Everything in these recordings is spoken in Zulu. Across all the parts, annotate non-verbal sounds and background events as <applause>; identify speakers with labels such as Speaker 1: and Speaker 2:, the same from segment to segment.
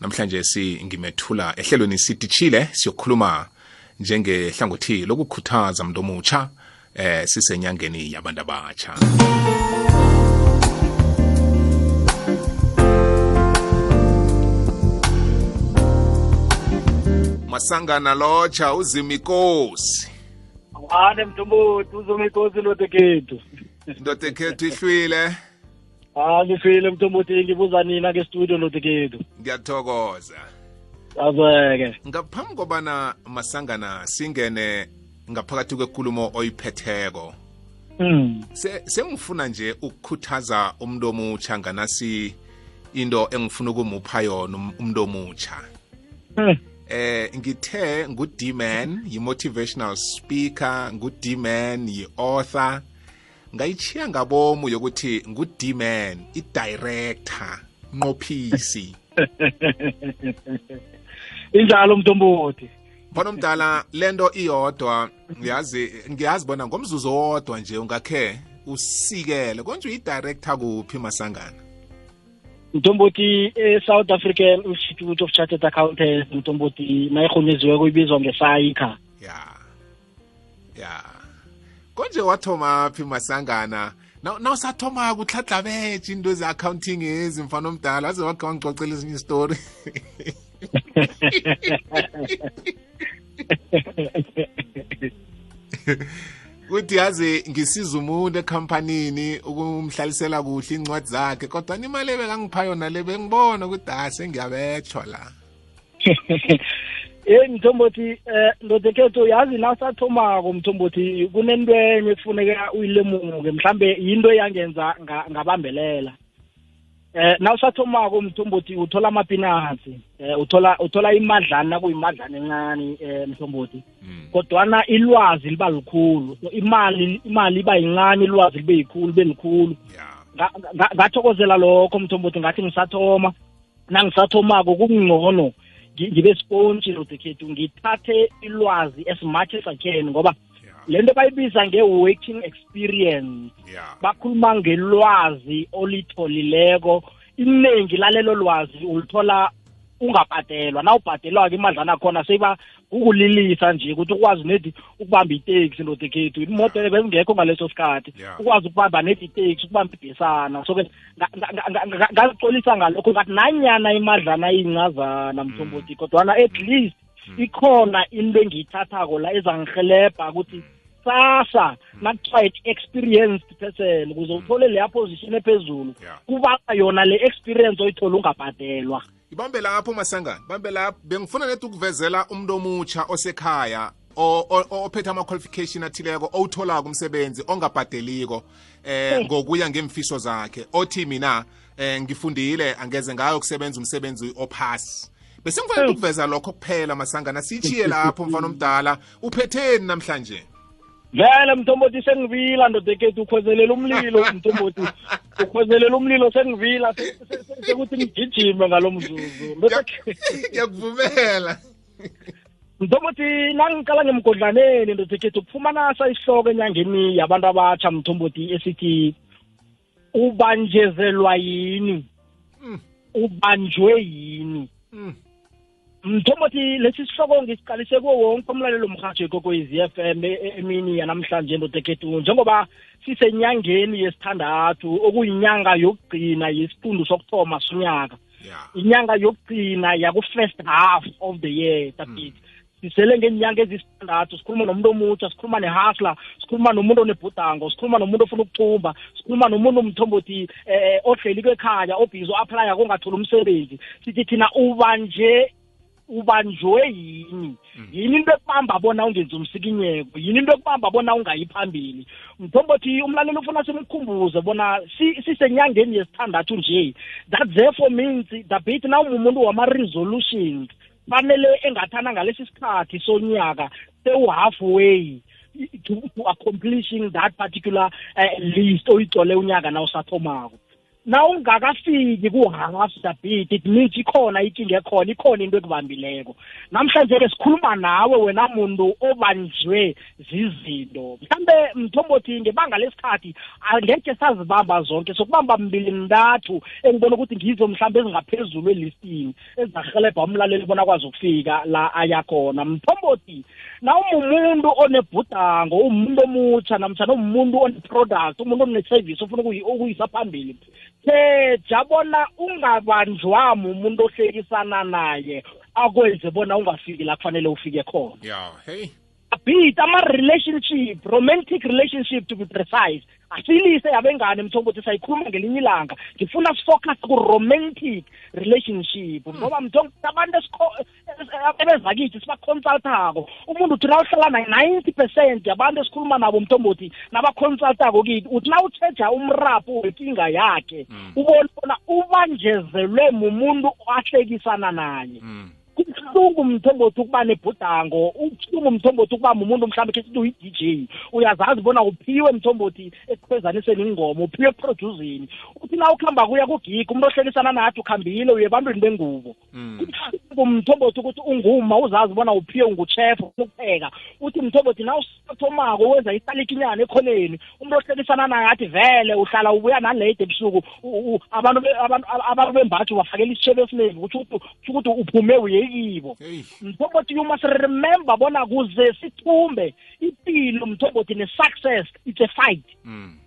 Speaker 1: namhlanje singimethula ehlelweni sititshile siyokhuluma njengehlangothi lokukhuthaza mntu omutsha eh sisenyangeni yabantu abatsha. Masangana lotsha uzimikosi
Speaker 2: wane mntumbuti uzomikosi lotekethu
Speaker 1: indoda ekhethu ihlwile
Speaker 2: ah ngifile mntumbuti ngibuza nina ke-studio lotekethu
Speaker 1: ngiyathokoza
Speaker 2: azweke
Speaker 1: ngaphambi kobana masangana singene ngaphakathi kwekulumo oyiphetheko
Speaker 2: mm.
Speaker 1: se sengifuna nje ukukhuthaza umuntu omutsha nganasi into engifuna ukumupha yona um- umuntu omutsha
Speaker 2: Hmm.
Speaker 1: eh ngithe ngu-d-man yi-motivational speaker ngu-d-man yi-author ngayichiya ngabomu yokuthi ngu-d-man i-director nqophisi. <laughs>
Speaker 2: Injalo mntumbuti
Speaker 1: mfana omdala lento iyodwa ngiyazi ngiyazi bona ngomzuzu owodwa nje ungakhe usikele. Konje uyi-director kuphi masangana?
Speaker 2: Mntumbuti e-south african institute of chartered accountants mntumbuti nayirhunyeziweko ibizwa ngesayikha
Speaker 1: ya. Ya. Konje wathoma phi masangana? Na- nawusathoma kuhladlabeje into ezi-accounting ezi mfana omdala? Aze wakhe wangicocela ezinye isitori kuthi yazi ngisiza umuntu ekhampanini ukumhlalisela kuhle incwadi zakhe kodwa imali ebekangipha yona le bengibona ukuthi ha sengiyabetshwa la. <laughs>
Speaker 2: Eh mthombothi eh ndodekethu yazi nasathomako mthombothi kunento enye ekufuneka uyilemuke mhlambe yinto eyangenza nga- ngabambelela. Eh nawusathomako mthombothi uthola amapinatsi eh uthola uthola imadlana nakuyimadlana encane eh mthombothi. Kodwana ilwazi liba likhulu imali imali iba yincane ilwazi libe yikhulu libe likhulu.
Speaker 1: Ya.
Speaker 2: Nga- nga- ngathokozela lokho mthombothi ngathi ngisathoma. Nangisathomako kungcono ngibe spontshi lodekhethu ngithathe ilwazi as much as i can ngoba le nto bayibiza nge-working experience. Bakhuluma ngelwazi olitholileko. Iningi lalelo lwazi ulithola ungabhadelwa. Nawubhadelwa-ke imadlana khona seyiba kukulilisa nje ukuthi ukwazi nedi ukubamba iteksi ndodekhethu imoto bezingekho ngaleso sikhathi
Speaker 1: Yeah.
Speaker 2: ukwazi ukubamba nedi iteksi ukubamba ibhesana. So-ke nga- nga- nga- nga- nga- ngazicolisa ngalokho ngathi nanyana imadlana iyincazana mthombothi kodwana at least ikhona into engiyithathako la ezangihelebha ukuthi sasa nakuthiwa it-experienced person ukuze uthole leya position ephezulu
Speaker 1: Yeah.
Speaker 2: kuba yona le experience oyithola ungabhadelwa.
Speaker 1: Ibambe lapho masangana ibambe lapho bengifuna neti ukuvezela umuntu omutsha osekhaya o- o- ophethe ama-qualification athileko owutholako umsebenzi ongabhadeliko eh ngokuya ngemfiso zakhe. Othi mina eh ngifundile angeze ngayo kusebenza umsebenzi ophasi. Bese ngifanele ukuveza lokho kuphela masangana sichiye lapho mfana omdala. Uphetheni namhlanje?
Speaker 2: Vele mthombothi sengivila ndodekethu ukhwezelela umlilo <laughs> mthombothi. Ukhwezelela umlilo sengivila se- se- se- sekuthi ngigijime ngalo mzuzu.
Speaker 1: Ngiyakuvumela.
Speaker 2: Mthombothi nangiqala ngemgodlaneni ndodekethu kufumana sa isihloko enyangeni yabantu abatsha mthombothi esithi ubanjezelwa yini?
Speaker 1: Mm.
Speaker 2: ubanjwe yini?
Speaker 1: Mm.
Speaker 2: Mthombothi lesi sihloko ngisiqalise kuwo wonke umlalelo mhatsho ekokwezi f m emini yanamhlanje ndodekethu njengoba sisenyangeni yesithandathu okuyinyanga yokugcina yesifundu sokuthoma sonyaka.
Speaker 1: Ya
Speaker 2: inyanga yokugcina yaku-first half of the year tabit sisele ngeenyanga ezisithandathu sikhuluma nomuntu omutsha sikhuluma nehasla sikhuluma nomuntu onebhudango sikhuluma nomuntu ofuna ukucumba sikhuluma nomuntu mthombothi eh ohleli kwekhaya obhizi o-aplya kongatholi umsebenzi. Sithi thina ubanje ubanjwe yini? Yini into ekubamba bona ungenzi umsikinyeko? Yini into ekubamba bona ungayi phambili? Mthombothi umlaleli ufuna simkhumbuze bona si- sisenyangeni yesithandathu nje. That therefore means dabit na umumuntu wama-resolutions fanele engathana ngalesi sikhathi sonyaka sewu-halfway to, to accomplishing that particular uh, list oyicole unyaka na usathomako. Na ungakafiki ku-half dabit it means ikhona ikinga ekhona ikhona into ekubambileko. Namhlanje-ke sikhuluma nawe wena muntu obanjwe zizinto. Mhlambe mthombothi ngebanga lesikhathi angekhe sazibamba zonke sokubamba mbili mntathu engibona ukuthi ngizo mhlawumbe ezingaphezulu elistini ezizahelebha umlaleli bona akwazi ukufika la ayakhona mthombothi na umumuntu onebhudango umuntu omutsha namtshana umuntu one-product umuntu one-service ofuna ukuyisa thetha bona ungabanjwami umuntu ohlekisana naye akwenze bona ungafiki la kufanele ufike khona.
Speaker 1: Ya hey.
Speaker 2: Beat ama-relationship romantic relationship to be precise. Asilise yabengane mthombothi sayikhuluma ngelinye ilanga. Ngifuna sifocus ku-romantic relationship. Ngoba mthombothi abantu ebezakithi sibaconsultako umuntu uthi na uhlala na-ninety percent yabantu esikhuluma nabo mthombothi nabaconsultako kithi uthi na utsheja umrapho wenkinga yakhe ubone bona ubanjezelwe mumuntu ahlekisana naye. Kubuhlungu mthombothi ukuba nebhudango. Ubuhlungu mthombothi ukuba mumuntu mhlawumbe khe sithi uyi-dj uyazazi bona uphiwe mthombothi ekukhwezaniseni ingoma uphiwe ekuproduceni uthi na ukuhamba kuya kugigi umuntu ohlekisana nathi ukhambile uye ebantwini bengubo. Kubuhlungu mthombothi ukuthi unguma uzazi bona uphiwe nguchef ukupheka uthi mthombothi na usathomako wenza italikinyana ekhoneni umuntu ohlekisana naye athi vele uhlala ubuya nalate ebusuku abantu abantu bembathi ubafakela isitshebo esiningi kutho ukuthi uphume uye kibo mthombothi you must remember bona kuze sithumbe impilo mthombothi ne-success it's a fight. Mm.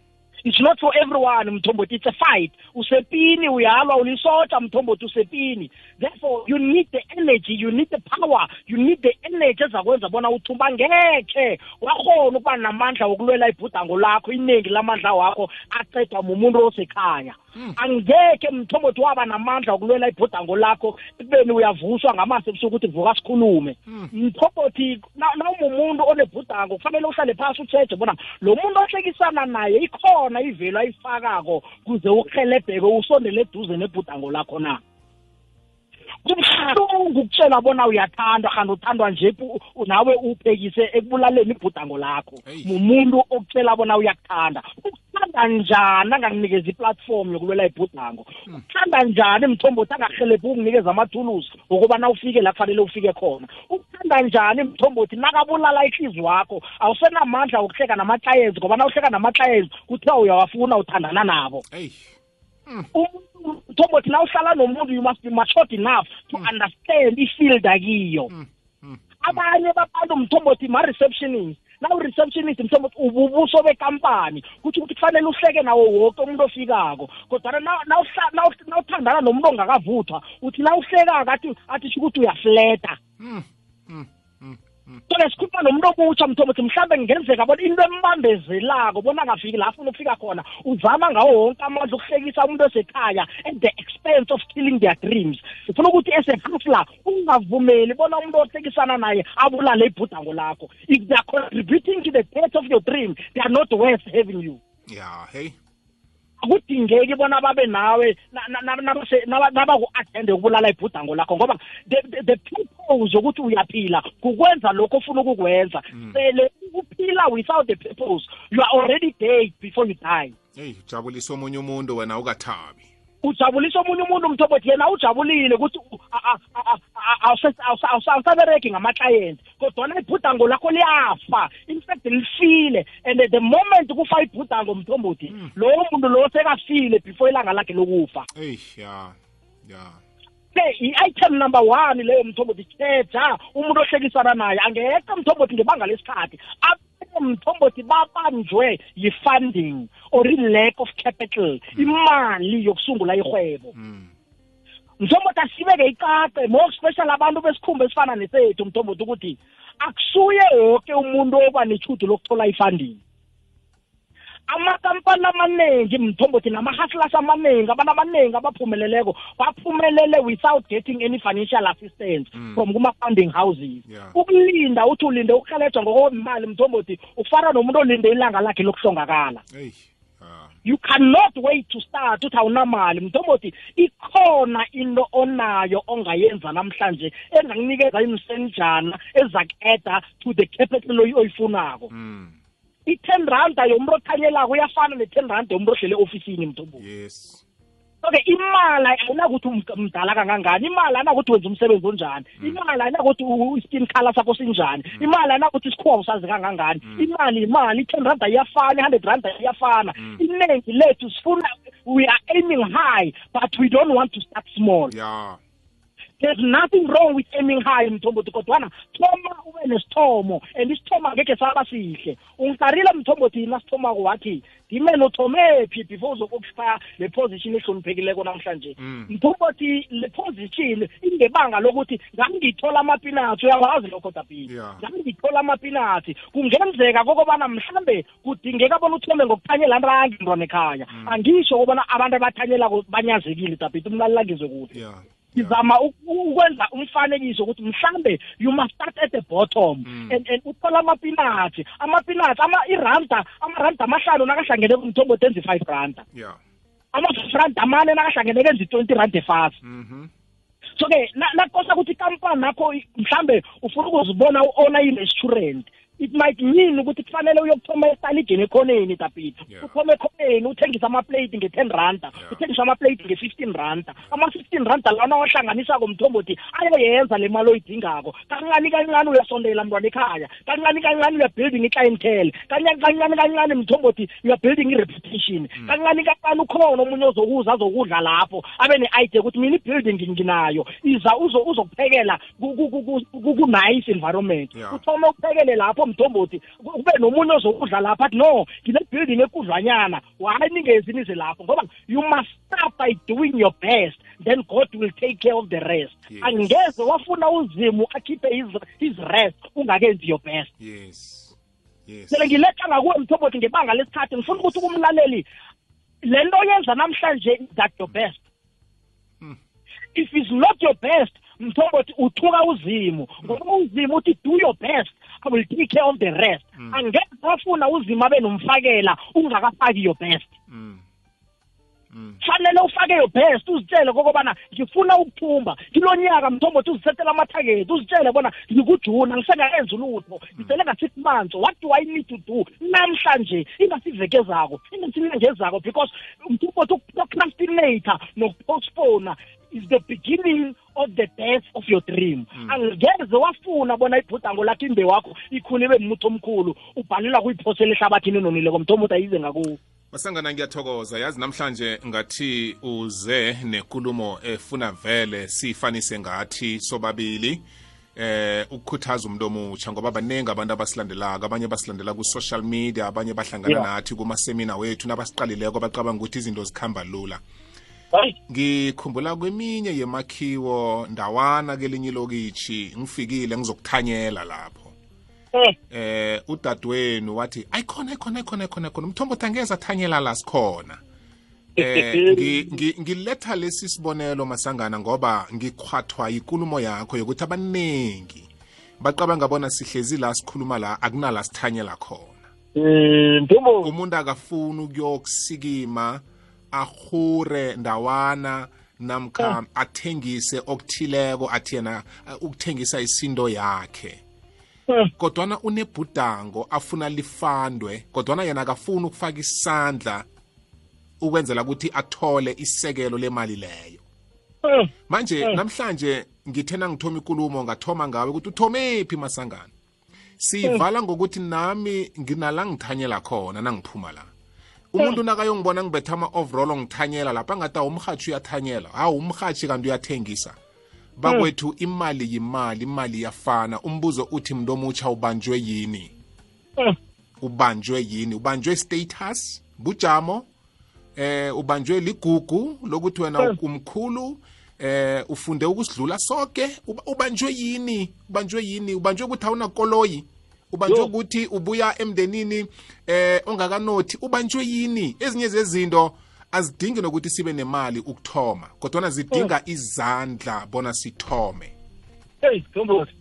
Speaker 2: it's not for everyone mthombothi it's a fight. Usepini uyalwa ulisotsha mthombothi usepini. Therefore you need the energy you need the power you need the energy ezakwenza bona uthumba ngekhe. Wakhona ukuba namandla wokulwela ibhudango lakho iningi lamandla wakho acedwa mumuntu osekhaya. Angekhe mthombothi waba namandla wokulwela ibhudango lakho ekubeni uyavuswa ngamasi ebusuku ukuthi vuka sikhulume. Mthombothi nawumumuntu onebhudango kufanele uhlale phasi utsheje bona lo muntu ohlekisana naye ikhona ivelo ayifakako kuze uhelebheke usondele eduze nebhudango lakho na? Kubuhlungu ukutshela bona uyathandwa kanti uthandwa nje nawe uphekise ekubulaleni ibhudango lakho. Mumuntu okutshela bona uyakuthanda. Ukuthanda njani angakunikeza iplatform yokulwela ibhudango? Ukuthanda njani mthombothi angahelebhi ukunikeza amathulusi ngokubana ufike la kufanele ufike khona? Ukuthanda njani mthombothi nakabulala ihliziyo wakho? Awusenamandla wokuhleka nama-clients ngoba na uhleka nama-clients kuthiwa uyawafuna uthandana nabo. Mthombothi na uhlala nomuntu you must be matured enough to mm. understand ifield akiyo mm. mm. abanye babantu mthombothi ma-receptionist nawu-receptionist mthombothi ububuso bekampani. Kuthi ukuthi kufanele uhleke nawo woke umuntu ofikako. Kodwana nawuthandana nomuntu ongakavuthwa uthi nawuhlekako athi athi ukuthi uyafleta. So sikhuluma nomuntu omutsha mthombothi mhlawumbe ngenzeka bona into embambezelako bona angafiki la afuna ukufika khona. Uzama ngawo wonke amandla ukuhlekisa umuntu osekhaya at the expense of killing their dreams. Ngifuna ukuthi esehasla ungavumeli bona umuntu ohlekisana naye abulale ibhudango lakho. If they are contributing to the death of your dream they are not worth having you.
Speaker 1: Yeah hey.
Speaker 2: Akudingeki bona babe nawe nabaku-athende ukubulala ibhudango lakho ngoba the purpose yokuthi uyaphila kukwenza lokho ofuna ukukwenza. Sele ukuphila without the purpose you are already dead before you die.
Speaker 1: Eyi ujabulisa omunye umuntu wena ukathabi
Speaker 2: ujabulisa omunye umuntu mthombothi yena ujabulile ukuthi awusabereki ngama-client. Kodwana ibhudango lakho liyafa in fact lifile. And the moment kufa ibhudango mthombothi lowo muntu lowo sekafile before ilanga lakhe lokufa.
Speaker 1: Eyi ya ya.
Speaker 2: I-item number one leyo mthombothi thetha umuntu ohlekisana naye angekho mthombothi ngebanga lesikhathi mthombothi babanjwe yi-funding or i-lack of capital imali yokusungula ihwebo mthombothi asibeke icace more special abantu besikhumba esifana nesethu mthombothi ukuthi akusuye wonke umuntu oba nethudu lokuthola i-funding. Amakampani amaningi mthombothi nama-hustlers amaningi abantu abaningi abaphumeleleko baphumelele without getting any financial assistance mm. from kuma-funding houses.
Speaker 1: Yeah.
Speaker 2: ukulinda uthi ulinde ukuhelejwa ngokomali mthombothi ufana nomuntu olinde ilanga lakhe lokuhlongakala.
Speaker 1: Eyi ah.
Speaker 2: You cannot wait to start uthi awunamali mthombothi. Ikhona into onayo ongayenza namhlanje engakunikeza imisenjana ezaku-eda to the capital oyi- oyifunako.
Speaker 1: Mm.
Speaker 2: I-ten randa yomuntu othanyelako uyafana ne-ten randa yomuntu ohlele ofisini mthombothi
Speaker 1: yes.
Speaker 2: Okay imali ayinakuthi um- mdala kangangani? Imali ayinakuthi wenza umsebenzi onjani? Imali ayinakuthi u- i-skin color sakho sinjani? Imali ayinakuthi isikhuwa usazi kangangani? Imali imali i-ten randa iyafana i-hundred randa iyafana iningi lethu sifuna we are aiming high but we don't want to start small.
Speaker 1: Ya
Speaker 2: there's nothing wrong with aiming high mthombothi kodwana thoma ube nesithomo and isithomo angekhe saba sihle. Ungikarile mthombothi nasithomako wathi ngimene uthomephi before uzokufika le position ehloniphekileko namhlanje?
Speaker 1: Mm.
Speaker 2: mthombothi le position ingebanga lokuthi ngangithola amapinatsi uyawazi lokho tapini
Speaker 1: Yeah.
Speaker 2: ngangithola amapinatsi kungenzeka kokobana mhlambe kudingeka bona uthome ngokuthanyela ntangi ntwana ekhaya angisho kobana abantu abathanyelako banyazekile tapiti umlalilangizwe kuhle.
Speaker 1: Ya
Speaker 2: ngizama uku- ukwenza umfanekiso ukuthi mhlambe you must start at the bottom
Speaker 1: Mm.
Speaker 2: and and uthola amapinatsi amapinatsi ama iranda amaranda amahlanu nakahlangene kumthombo tenza i-five randa.
Speaker 1: Ya
Speaker 2: ama-five randa amane nakahlangene kenza i-twenty rand efasi
Speaker 1: mhm
Speaker 2: so-ke na- nakosa ukuthi ikampani nakho i- mhlambe ufuna ukuzibona u-ona i-restaurant it might mean ukuthi kufanele uyokuthoma estaligeni ekhoneni tapiti
Speaker 1: Yeah.
Speaker 2: uthoma ekhoneni uthengisa amaplate nge-ten randa
Speaker 1: Yeah.
Speaker 2: uthengisa amaplate nge-fifteen randa ama-fifteen randa lawana wahlanganisako mthombothi ayoyenza le mali oyidingako kancane kancane uyasondela mntwana ekhaya kancane kancane uyabuilding i-clientele kancane kancane kancane mthombothi uyabuilding i-reputation kancane kancane ukhona omunye ozokuza azokudla lapho abe ne-idea ukuthi mina i-building nginayo iza uzo- uzokuphekela ku- ku- ku- ku- ku- ku-nice environment
Speaker 1: Yeah.
Speaker 2: uthome uphekele lapho mthombothi kube nomunye ozokudla lapho athi no ngine-building ekudlwanyana whayi ningezi nize lapho? Ngoba you must start by doing your best then god will take care of the rest.
Speaker 1: Yes.
Speaker 2: angeze wafuna uzimu akhiphe his, his rest ungakenzi your best.
Speaker 1: Yes. Yes.
Speaker 2: Sele ngiletha ngakuwe mthombothi ngebanga lesikhathi ngifuna ukuthi kumlaleli le nto oyenza namhlanje is that your best.
Speaker 1: Hmm.
Speaker 2: if it's not your best mthombothi uthuka uzimu. Ngoba uzimu uthi do your best. Will take care of the rest. Angeke wafuna uzimu abe nomfakela ungakafaki your best.
Speaker 1: Mm. Mm.
Speaker 2: Fanele ufake your best uzitshele kokobana ngifuna ukuthumba kilo nyaka mthombothi uzisetela amathageti uzitshele bona ngikujuna ngisengayenzi ulutho. Ngisele nga-six months what do i need to do? Namhlanje ingasiveke zako ingasinyanga ezako because mthombothi ukuprocrastinata nokupostpona is the beginning of the death of your dream. Angeze wafuna bona ibhudango lakho imbe wakho ikhule ibe mutho omkhulu ubhalelwa kuyiphosela ehlabathini enonileko. Mthombothi ayize ngakuwo
Speaker 1: Masangana ngiyathokoza. Yazi namhlanje ngathi uze nenkulumo efuna vele sifanise ngathi sobabili eh ukukhuthaza umuntu omutsha ngoba baningi abantu abasilandelako. Abanye basilandela ku-social media abanye bahlangana
Speaker 2: Yeah.
Speaker 1: nathi kumasemina wethu nabasiqalileko bacabanga ukuthi izinto zikhamba lula.
Speaker 2: Hayi.
Speaker 1: Ngikhumbula kweminye yemakhiwo ndawana kelinye ilokitshi ngifikile ngizokuthanyela lapho.
Speaker 2: Eh
Speaker 1: eh udadewenu wathi ayikhona ayikhona ayikhona ayikhona ayikhona umthombothi angeze athanyela la sikhona. Eh ngi- ngi- ngiletha lesi sibonelo masangana ngoba ngikhwathwa ikulumo yakho yokuthi abaningi bacabanga bona sihlezi la sikhuluma la akunala sithanyela khona.
Speaker 2: Um mthombo
Speaker 1: umuntu akafuni ukuyokusikima ahure ndawana namkha athengise okuthileko athi yena uh, ukuthengisa isindo yakhe. Kodwana unebhudango afuna lifandwe kodwana yena akafuni ukufaka isandla ukwenzela ukuthi athole isekelo lemali leyo. Manje namhlanje ngithe nangithoma ikulumo ngathoma ngawe ukuthi uthomephi masangana? Siyivala ngokuthi nami nginala ngithanyela khona nangiphuma la. Umuntu nakayongibona ngibetha ama-overall ngithanyela lapha ngathi umhatshi uyathanyela. Hawu umhatshi kanti uyathengisa. Bakwethu imali yimali imali yafana umbuzo uthi mntu omutsha ubanjwe yini? Ubanjwe yini? Ubanjwe status bujamo eh ubanjwe ligugu lokuthi wena umkhulu eh ufunde ukusidlula sonke Uba- ubanjwe yini? Ubanjwe yini? Ubanjwe ukuthi awunakoloyi ubanjwe ukuthi ubuya emndenini eh ongakanothi ubanjwe yini? Ezinye zezinto azidingi nokuthi sibe nemali ukuthoma kodwana zidinga izandla bona sithome.
Speaker 2: Hey mthombothi.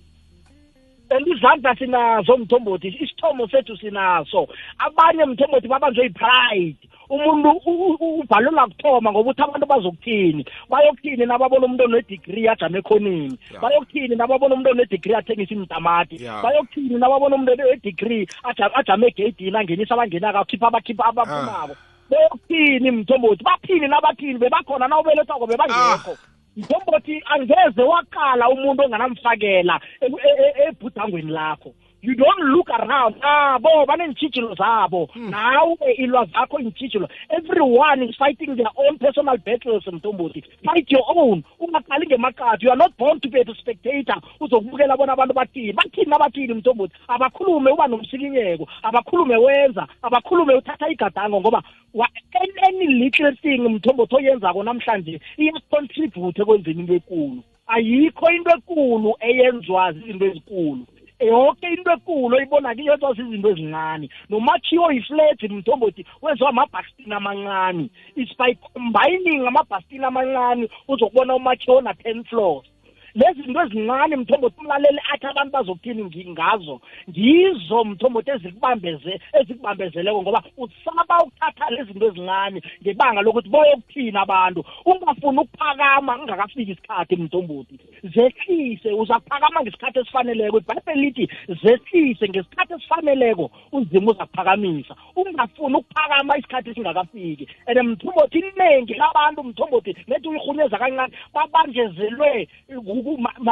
Speaker 2: And izandla sinazo mthombothi isithomo sethu sinaso. Abanye mthombothi babanjwe yi-pride. Umuntu u- u- ubhalelwa kuthoma ngoba uthi abantu bazokuthini? Bayokuthini nababona umuntu onedegree ajame ekhoneni?
Speaker 1: Yeah.
Speaker 2: bayokuthini nababona umuntu onedegree athengisa imitamati
Speaker 1: Yeah.
Speaker 2: bayokuthini nababona umuntu onedegree aja- ajame egeyidini angenisa abangenako akhipha abakhipha abaphumako bokuthini mthombothi? Baphini nabaphini? Bebakhona na ubelethwako bebangekho mthombothi angeze waqala umuntu onganamfakela e- e- e- ebhudangweni lakho. You don't look around. Abo baneentshijilo zabo. Nawe ilwazi zakho iintshijilo everyone is fighting their own personal battles mntombothi fight your own. Ungaqali ngemakati you are not born to be a spectator. Uzokubukela bona abantu bathini. Bathini nabathini mntombothi abakhulume uba nomsikinyeko abakhulume wenza. Abakhulume uthatha igadango ngoba wa- any- any little thing mthombothi oyenzako namhlanje iyacontribute ekwenzeni into ekulu. Ayikho into ekulu eyenziwa zizinto ezikulu. Yonke into ekulu oyibona kiyenzwa zizinto ezincane. Nomakhiwo yifledge mthombothi wenziwa amabhastini amancane. Is by combining amabhastini amancane uzokubona umakhiwo ona-ten floors. Lezi zinto ezincane mthombothi umlaleli athi abantu bazokuthini ngazo. Ngizo mthombothi ezikubambeze ezikubambezeleko ngoba usaba ukuthatha lezi zinto ezincane ngebanga lokuthi boyokuthini abantu. Ungafuni ukuphakama kungakafiki isikhathi mthombothi. Zehlise uzakuphakama ngesikhathi esifaneleko. Ibhayibheli lithi zehlise ngesikhathi esifaneleko uzima uzakuphakamisa ungafuni ukuphakama isikhathi esingakafiki and mthombothi iningi labantu mthombothi nethi uyirhunyeza kancane babanjezelwe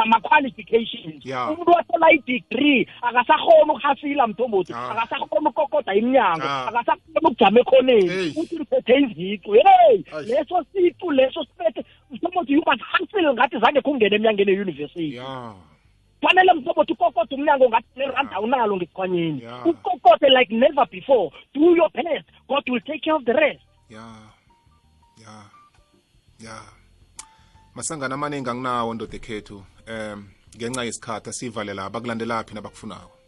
Speaker 2: ma-qualifications.
Speaker 1: Yeah.
Speaker 2: umuntu wathola i-degree akasakhona ukuhasila mthombothi.
Speaker 1: Ah.
Speaker 2: akasakhona ukukokoda iminyango
Speaker 1: Ah.
Speaker 2: akasakhona ukujama ekhoneni.
Speaker 1: Hey.
Speaker 2: uthi ngiphethe izicu hey
Speaker 1: Ay.
Speaker 2: leso sicu leso siphethe mthombothi you must hustle ngathi zange kungene emnyangeni eyunivesithi
Speaker 1: ya
Speaker 2: fanele mthombothi ukokoda umnyango ngathi neranda awunalo ngesikhwanyeni.
Speaker 1: Yeah.
Speaker 2: ukokode like never before. Do your best. God will take care of the rest.
Speaker 1: Ya ya ya masangana amaningi anginawo ndoda ekhethu um ngenxa yesikhathi asivalela abakulandelaphi nabakufunako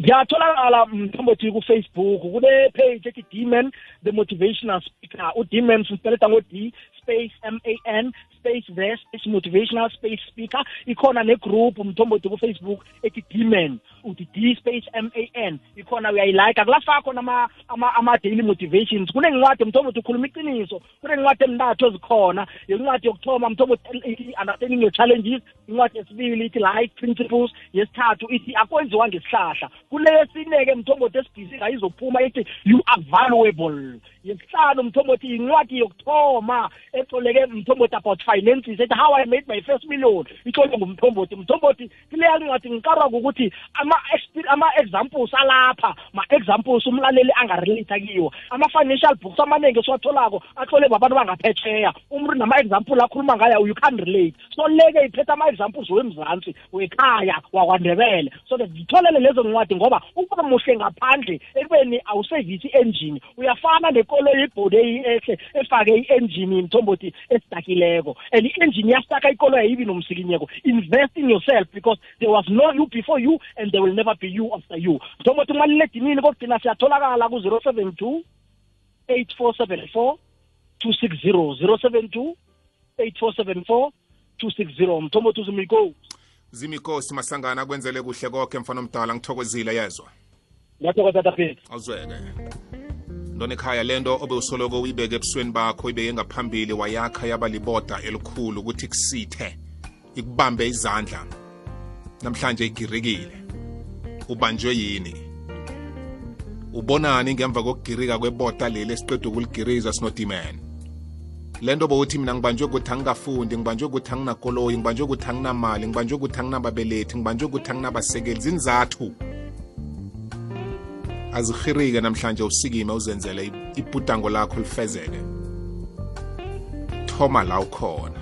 Speaker 2: ngiyatholakala mthombothi kufacebook kune-page ethi d-man the motivational speaker. U-d-man sispeleta ngo-d space m a n space the space motivational space speaker. Ikhona negroup mthombothi kufacebook ethi d-man uthi d space m a n. Ikhona uyayilike. Akulafaka khona ama- ama- ama-daily motivations. Kunencwadi mthombothi ukhuluma iqiniso. Kunencwadi ezintathu ezikhona. Yencwadi yokuthoma mthombothi ithi understanding your challenges. Incwadi yesibili ithi life principles. Yesithathu ithi akwenziwa ngesihlahla. Kuleyesine-ke mthombothi esibhizi ngayizophuma ithi you are valuable. Yesihlanu mthombothi incwadi yokuthoma ecoleke mthombothi about finances ethi how i made my first million. Itlolwe ngumthombothi mthombothi kileya ncwadi ngikarwa kukuthi ama-expe- ama-examples alapha ma-examples umlaleli angarelate kiwo. Ama-financial books amaningi esiwatholako atlole babantu bangaphetsheya umuntu nama-example akhuluma ngayo you can't relate. So leke iphethe ama-examples wemzansi wekhaya wakwandebele. So that ngitholele lezo ncwadi ngoba ukuba muhle ngaphandle ekubeni awusevisi i-engine uyafana nekoloyi ibhode ehle efake i-engine mthombothi esidakileko. And i-engine yasitaka ikoloyi ayibi nomsikinyeko. Invest in yourself because there was no you before you and there will never be you after you. Mthombothi umaliledinini kokugcina siyatholakala ku-zero seven two eight four seven four two six zero zero seven two eight four seven four two six zero. Mthombothi uzumiko
Speaker 1: zimikosi masangana kwenzele kuhle konke mfana omdala ngithokozile yezwa.
Speaker 2: Ngiyathokoza tataphethu
Speaker 1: awuzweke. Ntona ekhaya lento obe usoloko uyibeke ebusweni bakho uyibeke ngaphambili wayakha yaba liboda elikhulu ukuthi kusithe ikubambe izandla. Namhlanje igirikile. Ubanjwe yini? Ubonani ngemva kokugirika kwebota leli esiqeda ukuligiriza sinodimene le nto bowuthi mina ngibanjwe ukuthi angikafundi ngibanjwe ukuthi anginakoloyi ngibanjwe ukuthi anginamali ngibanjwe ukuthi anginababelethi ngibanjwe ukuthi anginabasekeli zinzathu azihirike namhlanje usikime uzenzele i- ibhudango lakho lifezeke. Thoma la ukhona.